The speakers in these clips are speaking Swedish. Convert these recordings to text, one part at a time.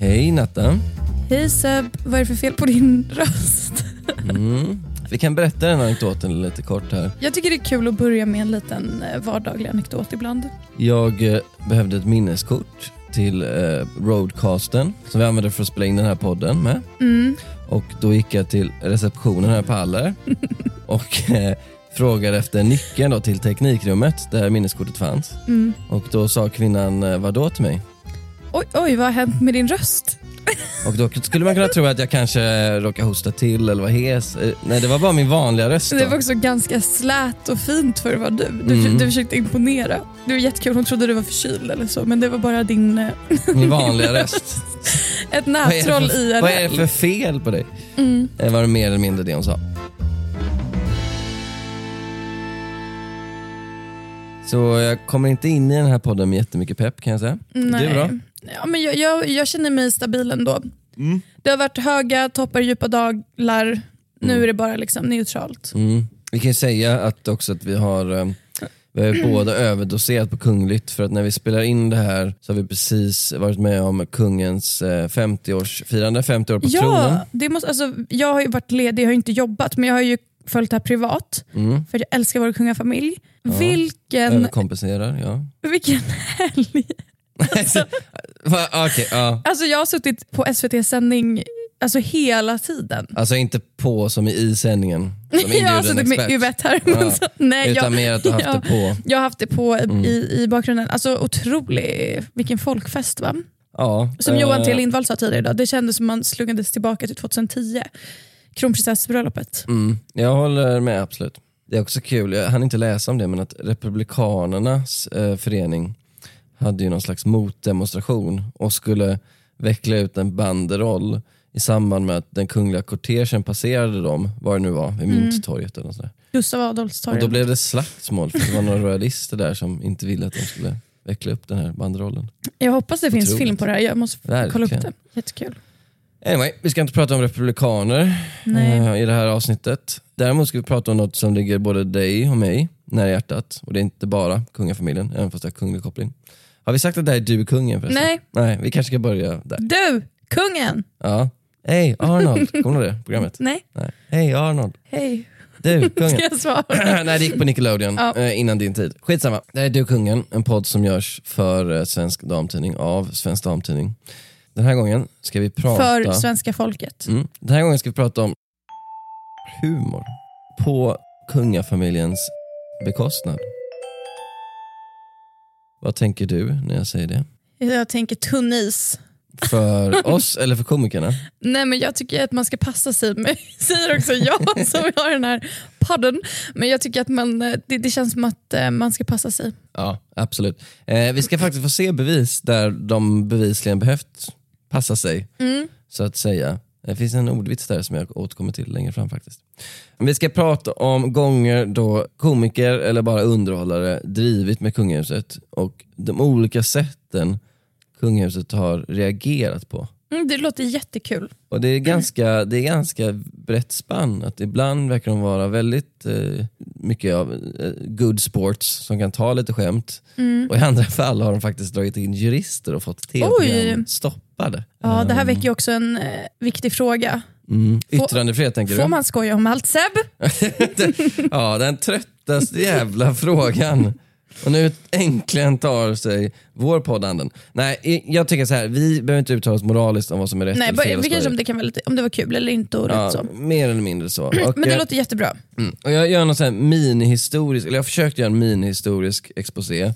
Hej Natta. Hej Seb, vad är det för fel på din röst? Mm. Vi kan berätta den anekdoten lite kort här. Jag tycker det är kul att börja med en liten eh, vardaglig anekdot ibland. Jag eh, behövde ett minneskort till eh, Roadcasten som vi använder för att spela in den här podden med. Mm. Och då gick jag till receptionen här på Aller och eh, frågade efter nyckeln då till teknikrummet där minneskortet fanns. Mm. Och då sa kvinnan eh, vad då till mig? Oj, oj, vad har hänt med din röst? Och då skulle man kunna tro att jag kanske råkade hosta till eller var hes. Eh, Nej, det var bara min vanliga röst. Då. Det var också ganska slät och fint för att vara du. Du, Mm. du försökte imponera. Det var jättekul, hon trodde du var förkyld eller så, men det var bara din... eh, Min vanliga röst. Ett Vad nätroll för, IRL. vad är det för fel på dig? Mm. Det var mer eller mindre det hon sa. Så jag kommer inte in i den här podden med jättemycket pepp kan jag säga. Nej. Det är bra. Ja, men jag, jag, jag känner mig stabil ändå. Det har varit höga toppar, djupa dalar. Nu är det bara liksom neutralt. Mm. Vi kan ju säga att också att vi har eh, vi har båda överdoserat på kungligt för att när vi spelar in det här så har vi precis varit med om kungens eh, 50-årsfirande, 50 år på tronen. Ja, det måste, alltså, jag har ju varit ledig, jag har ju inte jobbat, men jag har ju följt det här privat. Mm. För jag älskar vår kungafamilj. Vilken, Överkompenserar, ja. vilken helg! Va, Okej, ja. Alltså jag har suttit på SVT sändning alltså hela tiden. Alltså inte på som i sändningen, som jag har suttit med. Yvette här. Ja. så- Nej, Utan jag, mer att du har haft ja, det på. Jag har haft det på i- Mm. i, i bakgrunden. Alltså otrolig, vilken folkfest va? Ja, Som eh, Johan T Lindvall sa tidigare idag, det kändes som man slungades tillbaka till 2010. Kronprinsessbröllopet. Mm, jag håller med absolut. Det är också kul, jag hann inte läsa om det, men att Republikanernas eh, förening hade ju någon slags motdemonstration och skulle veckla ut en banderoll i samband med att den kungliga kortegen passerade dem, var det nu var, vid Mynttorget eller något sånt där. Gustav Och Adolfstorg. då blev det slagsmål för det var några royalister där som inte ville att de skulle veckla upp den här banderollen. Jag hoppas det finns Otroligt. film på det här, jag måste kolla upp Verkligen. det. Jättekul. Anyway, vi ska inte prata om republikaner Nej. eh, i det här avsnittet. Däremot ska vi prata om något som ligger både dig och mig nära hjärtat. Och det är inte bara kungafamiljen, även fast det har kunglig koppling. Har vi sagt att det här är du kungen förresten? Nej. Nej, vi kanske ska börja där. Du, kungen! Ja. Hej Arnold, kommer du ihåg det programmet? Nej, Nej. Hej Arnold, hej. du Ska kungen. jag svara? Nej det gick på Nickelodeon Ja. eh, innan din tid. Skitsamma. Det här är Du kungen, en podd som görs för eh, Svensk Damtidning av Svensk Damtidning. Den här gången ska vi prata... För svenska folket. Mm. Den här gången ska vi prata om humor på kungafamiljens bekostnad. Vad tänker du när jag säger det? Jag tänker tunn is. För oss eller för komikerna? Nej men jag tycker att man ska passa sig med, säger också jag som har den här podden. Men jag tycker att man, eh, det, det känns som att eh, man ska passa sig. Ja, absolut. Eh, vi ska faktiskt få se bevis där de bevisligen behövt passa sig, så att säga. Det finns en ordvits där som jag återkommer till längre fram faktiskt. Vi ska prata om gånger då komiker eller bara underhållare drivit med kungahuset och de olika sätten kungahuset har reagerat på. Mm, det låter jättekul. Och det är ganska, det är ganska brett spann. Att ibland verkar de vara väldigt eh, mycket av eh, good sports som kan ta lite skämt. Och i andra fall har de faktiskt dragit in jurister och fått tv-program stoppade. Ja, det här väcker ju också en eh, viktig fråga. Mm. Yttrandefrihet tänker Får du? man skoja om allt Seb? ja, den tröttaste jävla frågan. Och nu äntligen tar sig vår podd anden. Nej, jag tycker så här, vi behöver inte uttala oss moraliskt om vad som är rätt Nej, eller fel vi kanske om det, kan vara lite, om det var kul eller inte och rätt Ja, så. mer eller mindre så. Och, Men det eh, låter jättebra. Mm. Och jag gör någon här minihistorisk, eller jag försökte göra en minihistorisk exposé.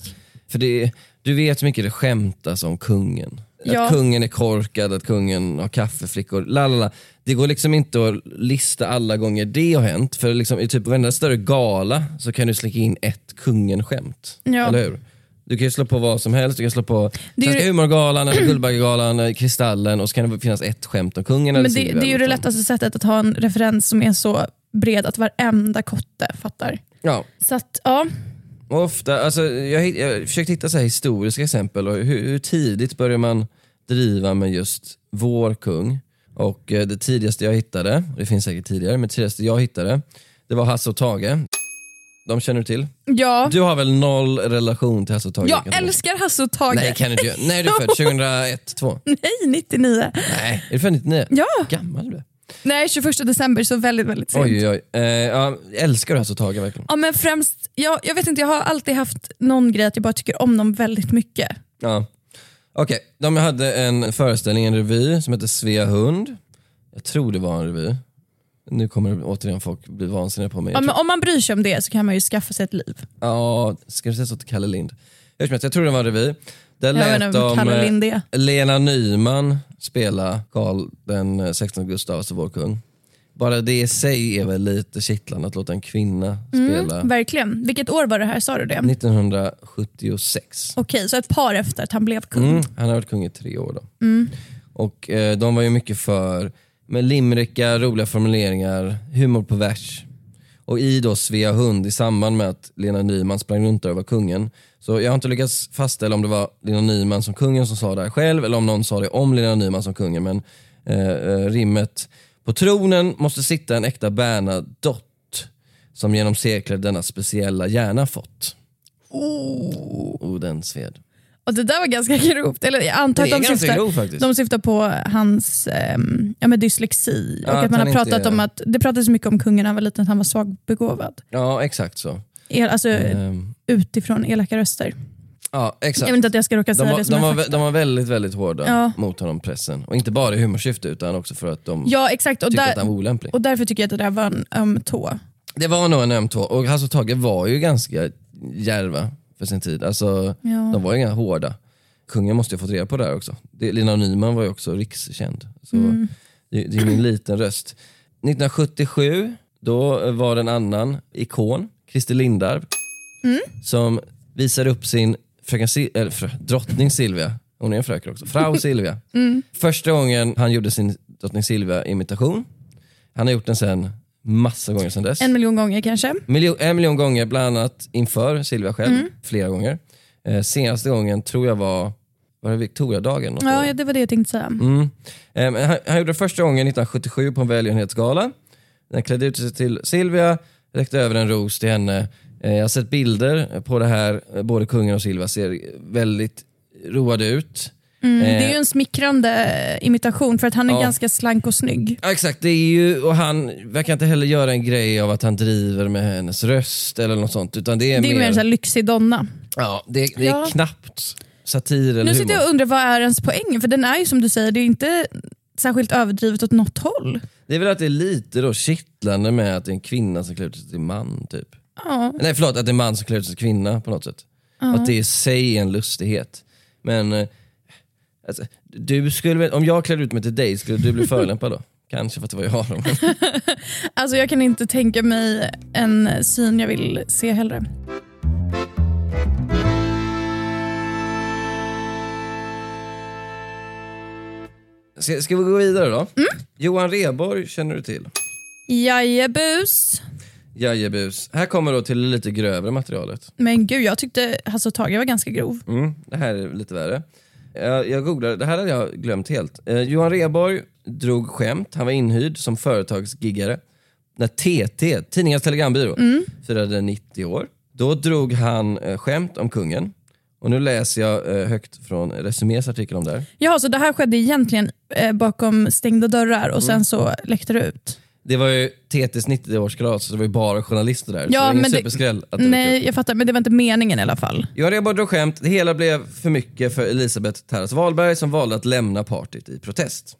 För det, du vet hur mycket det skämtas om kungen. Ja. Att kungen är korkad, att kungen har kaffeflickor, lalala. Det går liksom inte att lista alla gånger det har hänt. För liksom, i typ varenda större gala så kan du släcka in ett kungen-skämt. Ja. Eller hur? Du kan ju slå på vad som helst, du kan slå på Det är ju- Svenska humorgalan, eller Guldbaggegalan, eller Kristallen och så kan det finnas ett skämt om kungen Men det, det är ju det lättaste sättet att ha en referens som är så bred att varenda kotte fattar. Ja, Så att, ja. ofta, alltså, jag, jag har försökt hitta så historiska exempel. Och hur, hur tidigt börjar man driva med just vår kung? Och eh, det tidigaste jag hittade, det finns säkert tidigare, men det tidigaste jag hittade, det var Hasse och Tage. De känner du till? Ja, Du har väl noll relation till Hasse och Tage? jag älskar Hasse och Tage. Nej, kan du inte. Nej, du är född 2001, 2. Nej, 99. Nej, är du född 99? Ja, Gammal du är. nej 21 december så väldigt väldigt sent. Oj, oj, oj. Eh, ja, älskar du Hasse och Tage verkligen? Ja, men främst, jag, jag vet inte, jag har alltid haft någon grej att jag bara tycker om dem väldigt mycket. Ja. Okej, de hade en föreställning, en revy som hette Svea hund. Jag tror det var en revy. Nu kommer återigen folk bli vansinniga på mig. Jag men tror, om man bryr sig om det så kan man ju skaffa sig ett liv. ja, ska du säga så till Kalle Lind? Hur som helst, jag tror det var en revy. Där Jag vet lät inte de Kalle eh, Lind. Lena Nyman spela Karl den 16 Gustavs och vår kung. Bara det i sig är väl lite kittlande att låta en kvinna spela. Verkligen. Vilket år var det här, sa du det? 1976. Okej, så ett par efter att han blev kung. Mm, han har varit kung i tre år då. Och eh, de var ju mycket för med limrika, roliga formuleringar, humor på vers. Och i då Svea hund i samband med att Lena Nyman sprang runt där och var kungen. Så jag har inte lyckats fastställa om det var Lena Nyman som kungen som sa det här själv eller om någon sa det om Lena Nyman som kungen. Men eh, eh, rimmet på tronen måste sitta en äkta Bernadotte som genom sekler denna speciella hjärna fått. Oh, oh den sved. Och det där var ganska grovt. Eller jag antar att de syftar, grov de syftar på hans ehm, ja, men dyslexi. Ja, och att att man har pratat inte- om att, det pratades mycket om kungen när han var liten, att han var svagbegåvad. Ja exakt så. El, alltså Ehm, utifrån elaka röster. Ja exakt. Jag vill inte att jag ska råka De säga var, det som de, var, fakta. de var väldigt, väldigt hårda Ja. mot honom, pressen. Och inte bara i humorsyfte utan också för att de Ja exakt, och, tyckte att där, han var olämplig. och därför tycker jag att det där var en öm tå. Det var nog en öm tå. Och Hasse och Tage var ju ganska djärva för sin tid. Alltså, Ja. De var ju inga hårda. Kungen måste ju ha fått reda på det här också. Det, Lina Nyman var ju också rikskänd. Så Mm. det, det är min liten röst. 1977, då var det en annan ikon, Christer Lindarw, Mm. som visar upp sin fröken Sil- eller, frö, drottning Silvia. Hon är en fröken också. Frau Silvia. Mm. Första gången han gjorde sin drottning Silvia-imitation. Han har gjort den sen massa gånger sen dess. En miljon gånger kanske. Miljon, en miljon gånger, bland annat inför Silvia själv. Mm. Flera gånger. Eh, senaste gången tror jag var, var det Victoriadagen? något år? Ja, det var det jag tänkte säga. Mm. Eh, han, han gjorde det första gången 1977 på en välgörenhetsgala. Han klädde ut sig till Silvia, räckte över en ros till henne. Eh, jag har sett bilder på det här, Eh, både kungen och Silvia ser väldigt roade ut. Mm, Eh, det är ju en smickrande imitation för att han är Ja. ganska slank och snygg. Ja, exakt, det är ju, och han verkar inte heller göra en grej av att han driver med hennes röst eller något sånt. Utan det är, Det är mer, mer en lyxig donna. ja, det, det är Ja. knappt satir eller Nu humor. sitter jag och undrar vad är ens poäng? För den är ju som du säger, det är inte särskilt överdrivet åt något håll. Det är väl att det är lite då kittlande med att det är en kvinna som klär ut sig till man. Typ. Ja. Nej förlåt, att det är en man som klär ut sig till kvinna på något sätt. Att det i sig är en lustighet. Men eh, alltså, du skulle, väl- om jag klädde ut mig till dig, skulle du bli förolämpad då? Kanske för att det var jag. då, Men, Alltså jag kan inte tänka mig en syn jag vill se hellre. ska, ska vi gå vidare då? Mm. Johan Reborg känner du till? Jajebus. Jajebus. Här kommer då till lite grövre materialet. Men gud, jag tyckte Hasse och Tage var ganska grov. Mm, det här är lite värre. Jag, jag googlade, det här hade jag glömt helt. Eh, Johan Reborg drog skämt, han var inhyrd som företagsgiggare. När TT, Tidningarnas Telegrambyrå, firade 90 år. Då drog han eh, skämt om kungen. Och nu läser jag eh, högt från Resumés artikel om det här. Jaha, så det här skedde egentligen eh, bakom stängda dörrar och sen så läckte det ut? Det var ju TTs 90-årskalas, så det var ju bara journalister där. så det Ja, var ingen men det- superskräll att det. Nej, jag fattar, men det var inte meningen i alla fall. Johan Rheborg drog skämt, det hela blev för mycket för Elisabeth Terras Wahlberg som valde att lämna partyt i protest.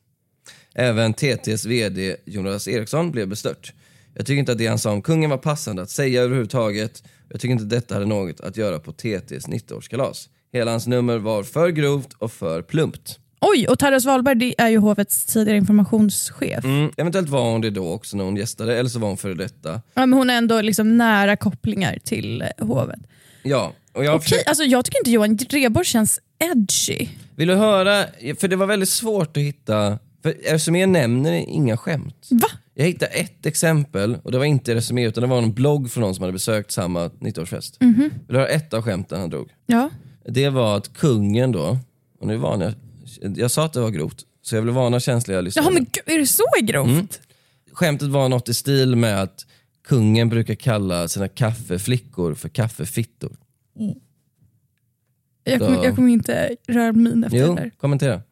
Även TTs VD Jonas Eriksson blev bestört. Jag tycker inte att det han sa om kungen var passande att säga överhuvudtaget. Jag tycker inte detta hade något att göra på TTs 90-årskalas. Hela hans nummer var för grovt och för plumpt. Oj, och Tarja Wahlberg det är ju hovets tidigare informationschef. Mm, eventuellt var hon det då också när hon gästade, eller så var hon före detta. Ja, men hon har ändå liksom nära kopplingar till eh, hovet. Ja, och jag Okej, alltså jag tycker inte Johan Rheborg känns edgy. Vill du höra? För det var väldigt svårt att hitta, för Resumé nämner inga skämt. Va? Jag hittade ett exempel, och det var inte Resumé utan det var en blogg från någon som hade besökt samma 90-årsfest. Mhm. Vill du höra ett av skämten han drog? Ja. Det var att kungen då, och nu varnar jag, jag sa att det var grovt, så jag vill varna känsliga lyssnare. Jaha men gud, är det så grovt? Mm. Skämtet var något i stil med att kungen brukar kalla sina kaffeflickor för kaffefittor. Jag, kommer, jag kommer inte röra min efter Jo, det där. kommentera.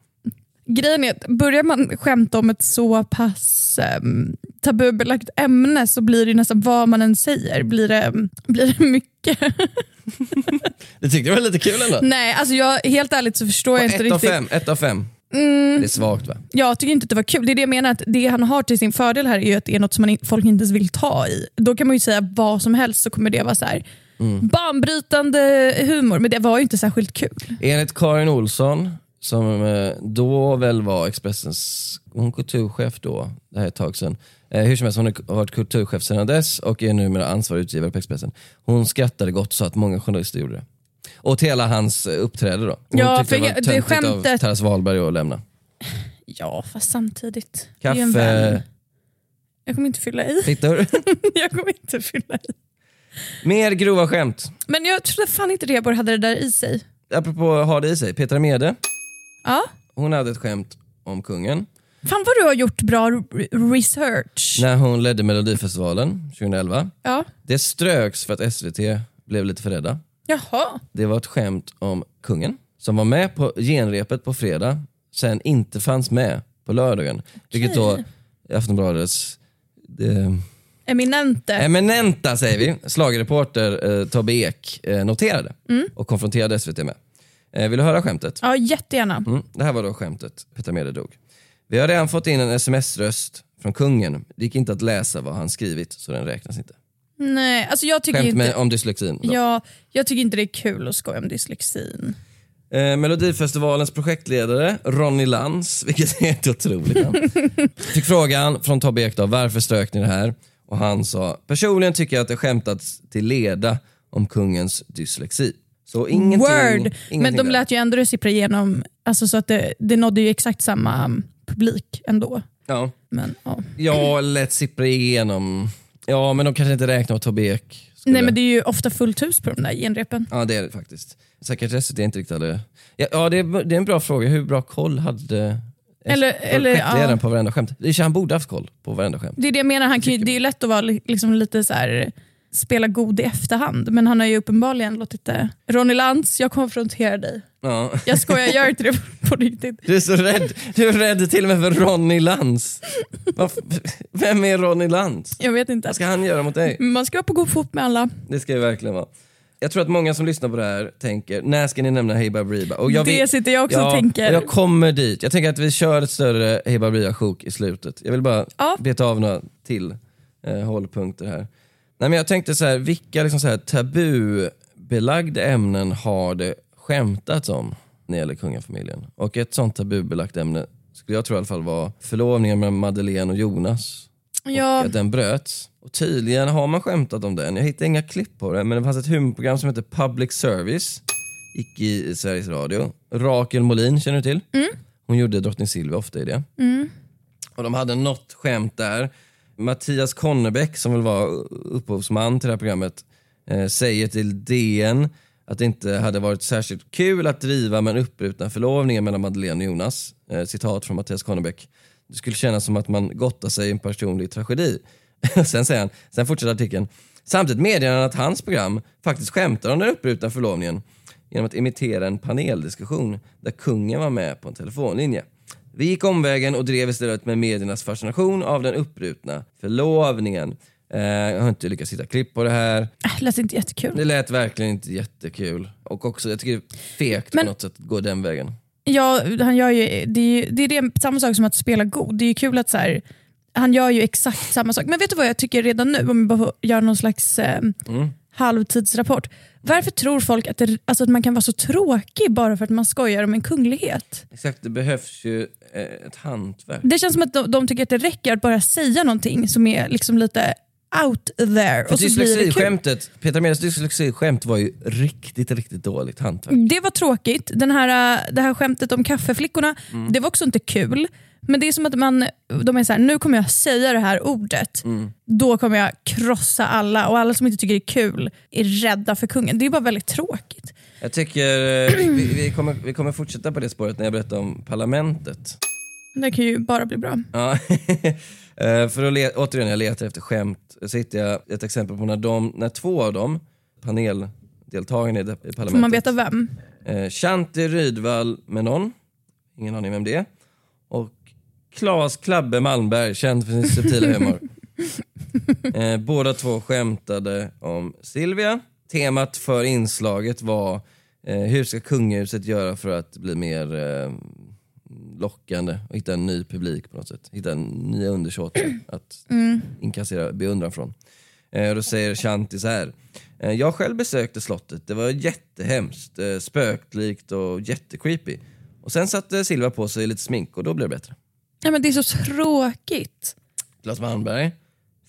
Grejen är att börjar man skämta om ett så pass um, tabubelagt ämne så blir det nästan vad man än säger, blir det, blir det mycket. Det tyckte jag var lite kul ändå. Nej, alltså jag, helt ärligt så förstår jag inte Ett av riktigt. fem, ett av fem. Mm, Det är svagt va? jag tycker inte att det var kul. Det är det jag menar, att det han har till sin fördel här är ju att det är något som man, folk inte ens vill ta i. Då kan man ju säga vad som helst så kommer det vara så här Mm. banbrytande humor, men det var ju inte särskilt kul. Enligt Karin Olsson, som eh, då väl var Expressens hon kulturchef då, det här är ett tag sedan. Eh, hur som helst, hon har varit kulturchef sedan dess och är numera ansvarig utgivare på Expressen. Hon skrattade gott så att många journalister gjorde det. Och till hela hans eh, uppträde då. Hon Ja, tyckte för det var töntigt skämtet- av Taras Wahlberg att lämna. Ja, fast samtidigt. det är ju en Kaffe, vän. Jag kommer inte fylla i. fittor. jag kommer inte fylla i. Mer grova skämt. Men jag trodde fan inte Rheborg hade det där i sig. Apropå ha det i sig, Petra Mede, Ja. hon hade ett skämt om kungen. Fan vad du har gjort bra re- research. När hon ledde Melodifestivalen 2011. Ja. Det ströks för att SVT blev lite för rädda. Jaha. Det var ett skämt om kungen som var med på genrepet på fredag, sen inte fanns med på lördagen. Vilket då Aftonbladets eh, Eminente. eminenta, säger vi, slagerreporter eh, Tobbe Ek eh, noterade och konfronterade SVT med. Eh, vill du höra skämtet? ja, jättegärna. Mm, det här var då skämtet Petra Mede drog. Vi har redan fått in en sms-röst från kungen. Det gick inte att läsa vad han skrivit, så den räknas inte. Nej, alltså jag tycker, Skämt inte, med, om dyslexin. då. ja, jag tycker inte det är kul att skoja om dyslexin. Eh, Melodifestivalens projektledare Ronny Lantz, vilket är helt otroligt namn, fick frågan från Tobbe Ekdahl varför strök ni det här? Och han sa, personligen tycker jag att det skämtats till leda om kungens dyslexi. Så ingenting, Word! ingenting Men de lät ju ändå det sippra igenom, alltså så att det, det nådde ju exakt samma publik ändå. Ja, Men, ja. ja lätt sippra igenom. Ja, men de kanske inte räknar med Tobbe Ek. skulle- Nej men det är ju ofta fullt hus på de där genrepen. Ja, det är det faktiskt. Säkert SVT inte riktigt hade... Ja, ja det, är, det är en bra fråga. Hur bra koll hade Eller- eller, ja. på varenda skämt? Det är han borde haft koll på varenda skämt. Det är det jag menar, han kan ju, det är ju lätt att vara li- liksom lite så här spela god i efterhand, men han har ju uppenbarligen låtit det... Ronny Lantz, jag konfronterar dig. Ja. Jag skojar, gör inte det på riktigt. Du är så rädd. Du är rädd till och med för Ronny Lantz. Varför- Vem är Ronny Lantz? Jag vet inte. Vad ska han göra mot dig? Man ska vara på god fot med alla. Det ska det verkligen vara. Jag tror att många som lyssnar på det här tänker, när ska ni nämna Hey Baberiba? Och Det vet- sitter jag också och tänker. Jag kommer dit. Jag tänker att vi kör ett större Hey Baberiba-sjok i slutet. Jag vill bara Ja. beta av några till eh, hållpunkter här. Nej, men jag tänkte så här, vilka liksom så här tabubelagda ämnen har det skämtats om när det gäller kungafamiljen? Och ett sånt tabubelagt ämne skulle jag tro i alla fall var förlovningen med Madeleine och Jonas. Ja, Och att den bröts. Och tydligen har man skämtat om den. Jag hittade inga klipp på det, men det fanns ett humorprogram som heter Public Service. Gick i Sveriges Radio. Rakel Molin känner du till? Hon gjorde Drottning Silvia ofta i det. Och de hade något skämt där. Mattias Konnebäck som väl var upphovsman till det här programmet eh, säger till DN att det inte hade varit särskilt kul att driva med en uppbruten förlovning mellan Madeleine och Jonas. Eh, citat från Mattias Konnebäck. Det skulle kännas som att man gottar sig i en personlig tragedi. sen säger han, sen fortsätter artikeln. Samtidigt medger han att hans program faktiskt skämtar om den uppbrutna förlovningen genom att imitera en paneldiskussion där kungen var med på en telefonlinje. Vi gick omvägen och drev istället med mediernas fascination av den uppbrutna förlovningen. Eh, jag har inte lyckats hitta klipp på det här. äh, lät inte jättekul. Det lät verkligen inte jättekul. Och också, jag tycker det är fegt Men- på något sätt att gå den vägen. Ja, han gör ju, det, är, ju- det är det, samma sak som att spela god. Det är ju kul att så här, han gör ju exakt samma sak. Men vet du vad jag tycker redan nu, om jag bara får göra någon slags eh, halvtidsrapport. Varför tror folk att, det, alltså att man kan vara så tråkig bara för att man skojar om en kunglighet? Exakt, det behövs ju ett hantverk. Det känns som att de, de tycker att det räcker att bara säga någonting som är liksom lite out there. För och så blir det kul. dyslexiskämtet, Petra Medes dyslexiskämt var ju riktigt, riktigt dåligt hantverk. Det var tråkigt. Den här, äh, det här skämtet om kaffeflickorna, Mm. det var också inte kul. Men det är som att man, de är så här, nu kommer jag säga det här ordet, Mm. då kommer jag krossa alla och alla som inte tycker det är kul är rädda för kungen. Det är bara väldigt tråkigt. Jag tycker eh, vi, vi, kommer, vi kommer fortsätta på det spåret när jag berättar om parlamentet. Det kan ju bara bli bra. Ja. Eh, För att le- återigen, jag letar efter skämt. Så hittar jag ett exempel på när, de, när två av dem, paneldeltagarna i, i parlamentet. Får man veta vem? Eh, Shanti Rydvall med någon, ingen aning vem det är. Och Claes Klabbe Malmberg, känd för sin subtila humor. eh, båda två skämtade om Silvia. Temat för inslaget var eh, hur ska kungahuset göra för att bli mer eh, lockande och hitta en ny publik på något sätt. Hitta en nya undersåtar att inkassera beundran från. Eh, och då säger Shanti så här. Eh, jag själv besökte slottet, det var jättehemskt, eh, spöklikt och jättecreepy. Och sen satte Silva på sig lite smink och då blev det bättre. Ja, men det är så tråkigt. Claes Malmberg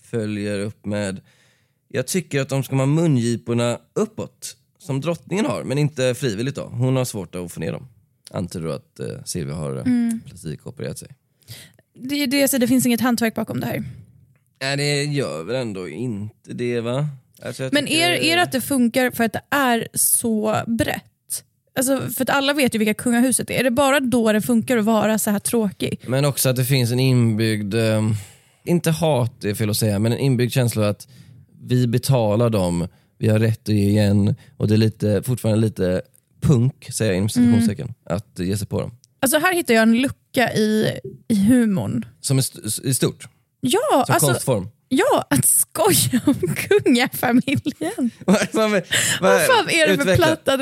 följer upp med Jag tycker att de ska ha mungiporna uppåt som drottningen har, men inte frivilligt då. Hon har svårt att få ner dem. Antar du att eh, Silvia har mm. plastikopererat sig? Det, det, så det finns inget hantverk bakom det här. Nej det gör väl ändå inte det va? Alltså, Men är, är det att det funkar för att det är så brett? Alltså, för att alla vet ju vilka kungahuset är. Är det bara då det funkar att vara så här tråkig? Men också att det finns en inbyggd, eh, inte hat det är fel att säga, men en inbyggd känsla att vi betalar dem, vi har rätt att ge igen och det är lite, fortfarande lite punk, säger jag inom citationstecken, att ge sig på dem. Alltså här hittar jag en lucka i, i humorn. Som är st- i stort, Ja, som alltså, konstform. Ja, att skoja om kungafamiljen. Vad- vad- fan är det för utveckla. platta?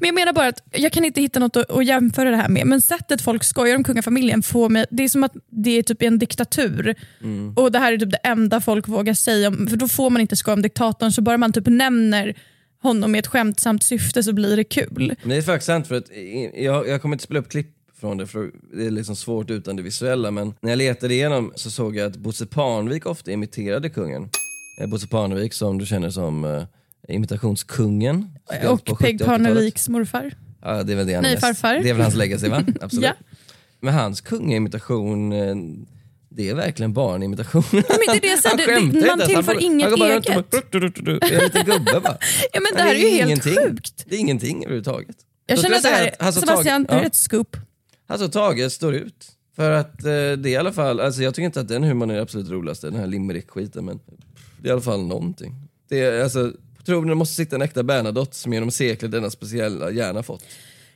Men jag menar bara att jag kan inte hitta något att, att jämföra det här med. Men sättet folk skojar om kungafamiljen får mig, det är som att det är typ en diktatur. Mm. Och det här är typ det enda folk vågar säga. Om, för då får man inte skoja om diktatorn. Så bara man typ nämner honom i ett skämtsamt syfte så blir det kul. Men det är faktiskt sant för att jag, jag kommer inte spela upp klipp från det för det är liksom svårt utan det visuella men när jag letade igenom så såg jag att Bosse Parnevik ofta imiterade kungen. Eh, Bosse Parnevik som du känner som eh, imitationskungen. Och Peg 70 och 80-talet. Parneviks morfar. Ja, det är väl det han Nej, mest. farfar. Det är väl hans legacy va? Absolut. Ja. Men hans kungaimitation, eh, det är verkligen bara en imitation. men det är det jag säger, Han det- skämtar man inte ens. Han tillför inget han går bara runt och eget. Det en liten gubbe bara. Ja, men det här är ju helt ingenting. sjukt. Det är ingenting överhuvudtaget. Jag Så känner att det här att Sebastian, det här är ett scoop. Alltså Tage står ut. För att eh, det är i alla fall, alltså jag tycker inte att den humorn är det absolut roligaste, den här limerick-skiten, men det är i alla fall någonting. Det är, alltså, på tronen måste sitta en äkta Bernadotte som genom sekler denna speciella hjärna fått.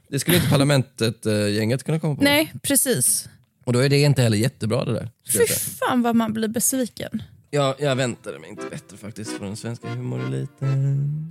Det skulle inte parlamentet-gänget kunna komma på. Nej, precis. Och då är det inte heller jättebra det där. Fy fan vad man blir besviken. jag, jag väntade mig inte bättre faktiskt från den svenska humoreliten.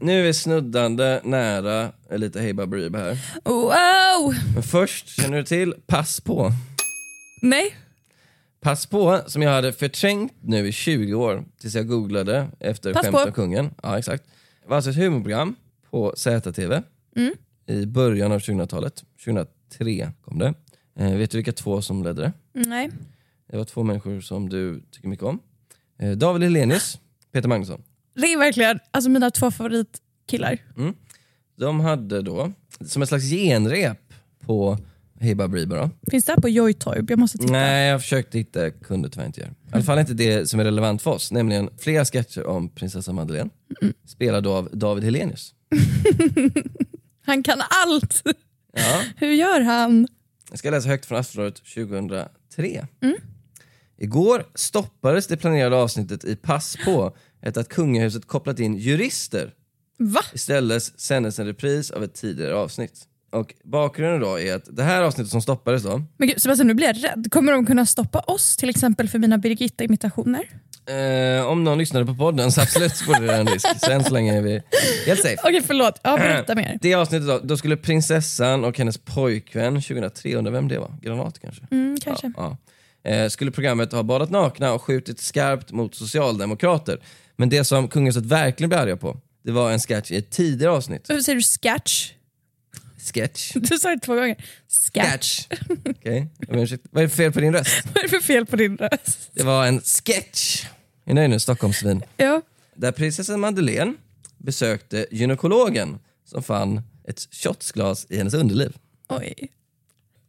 Nu är vi snuddande nära lite Hey Baberiba här. Wow! Men först, känner du till Pass på? Nej. Pass på, som jag hade förträngt nu i 20 år tills jag googlade efter Pass skämt om kungen. Ja, exakt. Det var alltså ett humorprogram på ZTV. i början av 2000-talet. 2003 kom det. Eh, vet du vilka två som ledde det? Nej. Det var två människor som du tycker mycket om. Eh, David Hellenius, Peter Magnusson. Det är verkligen alltså, mina två favoritkillar. De hade då, som ett slags genrep på Hey Baberiba då. Finns det här på Joytorp? Jag måste titta. Nej, jag försökte hitta, kunde tyvärr inte göra. I alla fall inte det som är relevant för oss, nämligen flera sketcher om prinsessa Madeleine. Spelad av David Hellenius. Han kan allt! Ja. Hur gör han? Jag ska läsa högt från Aftonbladet 2003. Igår stoppades det planerade avsnittet i Pass på efter att kungahuset kopplat in jurister. Va? Istället sändes en repris av ett tidigare avsnitt. Och bakgrunden då är att det här avsnittet som stoppades då, Men gud, Sebastian, nu blir jag rädd. Kommer de kunna stoppa oss till exempel för mina Birgitta-imitationer? eh, om någon lyssnade på podden så absolut så det en risk. Så än så länge är vi helt safe. Okej, förlåt. Ja, berätta mer. Det avsnittet då, då skulle prinsessan och hennes pojkvän 2003, undrar vem det var? Granat kanske? Mm, kanske. Ja, ja. Eh, skulle programmet ha badat nakna och skjutit skarpt mot socialdemokrater. Men det som kungahuset verkligen blev arga på, det var en sketch i ett tidigare avsnitt. Varför säger du sketch? Sketch. Du sa det två gånger. Sketch. Sketch. Okej, ursäkt. Vad är det för fel på din röst? Vad är det för fel på din röst? Det var en sketch. Är du nöjd nu, Stockholmssvin? Ja. Där prinsessan Madeleine besökte gynekologen som fann ett shotsglas i hennes underliv. Oj.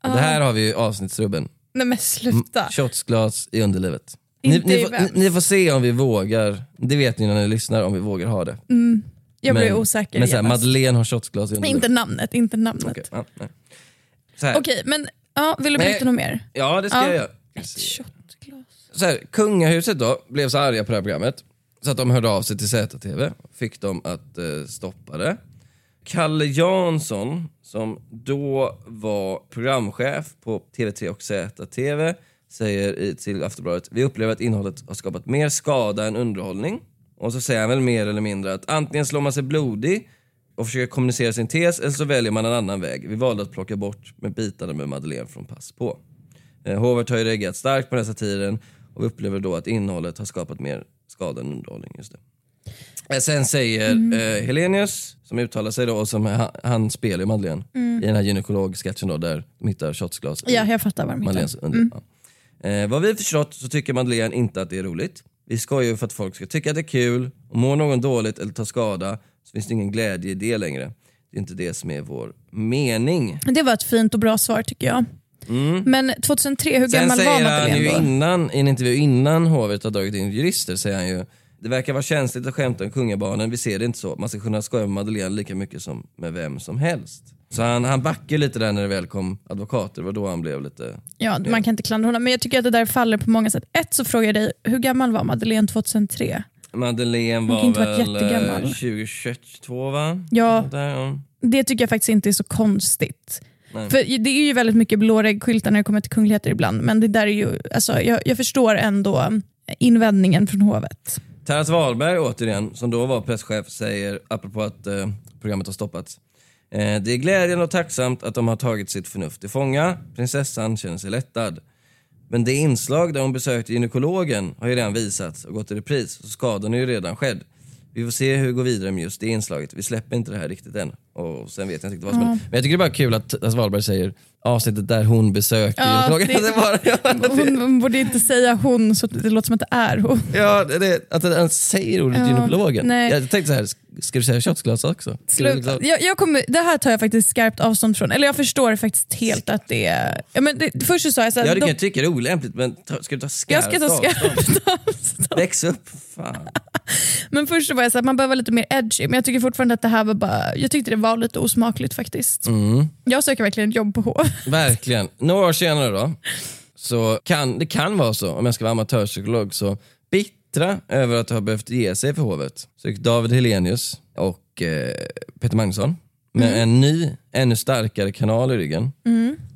Och Det här har vi ju avsnittsrubben. Nej men sluta. Shotsglas i underlivet. Ni, Inte ni, får, ni, får se om vi vågar, det vet ni när ni lyssnar, om vi vågar ha det. Jag blir Men- osäker Men så här, genast. Madeleine har shotsglas i. Inte namnet, inte namnet. Okej, ja, nej. Så här. Okej, men ja, vill du Nej. berätta något mer? Ja, det ska Ja. jag göra. Ett shotglas. Så här, kungahuset då blev så arga på det här programmet så att de hörde av sig till ZTV fick dem att eh, stoppa det. Kalle Jansson, som då var programchef på TV3 och ZTV, säger i, till Aftonbladet vi upplever att innehållet har skapat mer skada än underhållning. Och så säger han väl mer eller mindre att antingen slår man sig blodig och försöker kommunicera sin tes eller så väljer man en annan väg. Vi valde att plocka bort med bitarna med Madeleine från Pass på. Eh, Håvard har ju reagerat starkt på den här satiren och vi upplever då att innehållet har skapat mer skada än underhållning. Just det. Eh, Sen säger eh, Helenius, som uttalar sig då, och som han, han spelar ju Madeleine i den här gynekologsketchen då där de hittar shotsglas Ja, jag fattar vad de heter. under. Ja. Eh, vad vi förstått så tycker Madeleine inte att det är roligt. Vi skojar ju för att folk ska tycka att det är kul. Och mår någon dåligt eller tar skada så finns det ingen glädje i det längre. Det är inte det som är vår mening. Det var ett fint och bra svar tycker jag. Men 2003, hur Mm. Sen gammal var säger han ju Madeleine då? innan, i en intervju innan hovet har dragit in jurister, säger han ju det verkar vara känsligt att skämta om kungabarnen, vi ser det inte så. Man ska kunna skoja med Madeleine lika mycket som med vem som helst. Så han, han backar lite där när det väl kom advokater, det var då han blev lite... Ja, man kan inte klandra honom, men jag tycker att det där faller på många sätt. Ett så frågar jag dig, hur gammal var Madeleine 2003? Madeleine var väl jättegammal. eh, 2022 va? Ja. Där, ja. Det tycker jag faktiskt inte är så konstigt. Nej. För Det är ju väldigt mycket blåräggskyltar när det kommer till kungligheter ibland, men det där är ju, alltså, jag, jag förstår ändå invändningen från hovet. Terrence Wahlberg återigen, som då var presschef, säger apropå att eh, programmet har stoppats. Eh, det är glädjande och tacksamt att de har tagit sitt förnuft till fånga. Prinsessan känner sig lättad. Men det inslag där hon besökte gynekologen har ju redan visats och gått i repris, så skadan är ju redan skedd. Vi får se hur det går vidare med just det inslaget. Vi släpper inte det här riktigt än. Och sen vet jag inte vad som händer. Men jag tycker det är bara kul att Terrence Wahlberg säger avsnittet där hon besökte Ja, det- Det bara, Hon, hon borde inte säga hon så det låter som att det är hon. Ja, det, att han säger ordet Ja, gynekologen. nej. Jag tänkte så här, ska du säga shotsglas också? Liksom- Jag, jag kommer, det här tar jag faktiskt skarpt avstånd från. Eller jag förstår faktiskt helt att det är... Ja, men det, först så sa jag så här, Ja, du kan de- ju tycka det är olämpligt, men ta, ska du ta jag skarpt ska ta avstånd? skarpt avstånd. Väx upp, fan. Men först så var jag så här, man behöver vara lite mer edgy. Men jag tycker fortfarande att det här var bara... Jag tyckte det var lite osmakligt faktiskt. Mm. Jag söker verkligen jobb på H. Verkligen. Några år senare då, så kan det kan vara så, om jag ska vara amatörpsykolog, så bittra över att ha behövt ge sig för hovet. Så gick David Helenius och eh, Peter Magnusson med en ny, ännu starkare kanal i ryggen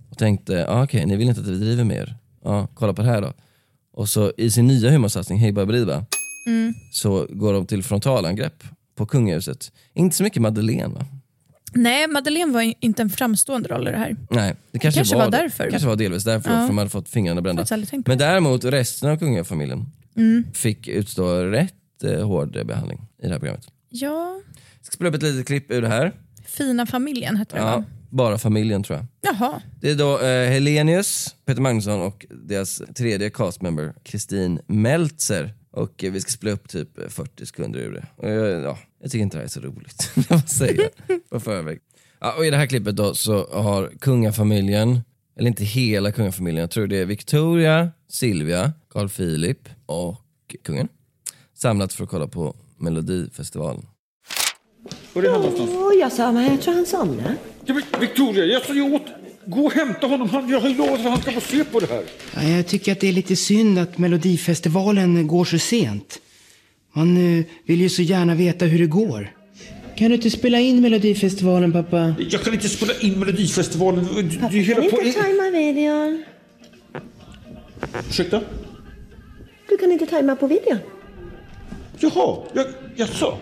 och tänkte, ah, okej, ni vill inte att vi driver mer. Ja, kolla på det här då. Och så i sin nya humorsatsning, Hej Baberiba, så går de till frontalangrepp på kungahuset. Inte så mycket Madeleine va? Nej, Madeleine var inte en framstående roll i det här. Nej, det kanske, kanske var, var det. därför. kanske var delvis därför, Ja. för de hade fått fingrarna brända. Men däremot resten av kungafamiljen fick utstå rätt eh, hård behandling i det här programmet. Ja, Jag ska spela upp ett litet klipp ur det här. fina familjen hette det Ja, va? bara familjen tror jag. Jaha. Det är då eh, Helenius, Peter Magnusson och deras tredje castmember Kristin Meltzer. Och eh, vi ska spela upp typ eh, 40 sekunder ur det. Och, jag- ja, jag tycker inte det här är så roligt. Jag måste säga på förväg. Ja, och I det här klippet då så har kungafamiljen, eller inte hela kungafamiljen, jag tror det är Victoria, Silvia, Carl Philip och kungen samlats för att kolla på Melodifestivalen. Var är han någonstans? Åh, jag sa, men jag tror han somnade. Ja, Victoria, jag sa ju åt... Gå och hämta honom. Han, jag har lovat att han ska få se på det här. Ja, jag tycker att det är lite synd att Melodifestivalen går så sent. Man eh, vill ju så gärna veta hur det går. Kan du inte spela in Melodifestivalen, pappa? Jag kan inte spela in Melodifestivalen. Det det är Kan inte tajma videon? Ursäkta? Du kan inte tajma på videon. Jaha, jag, jag sa.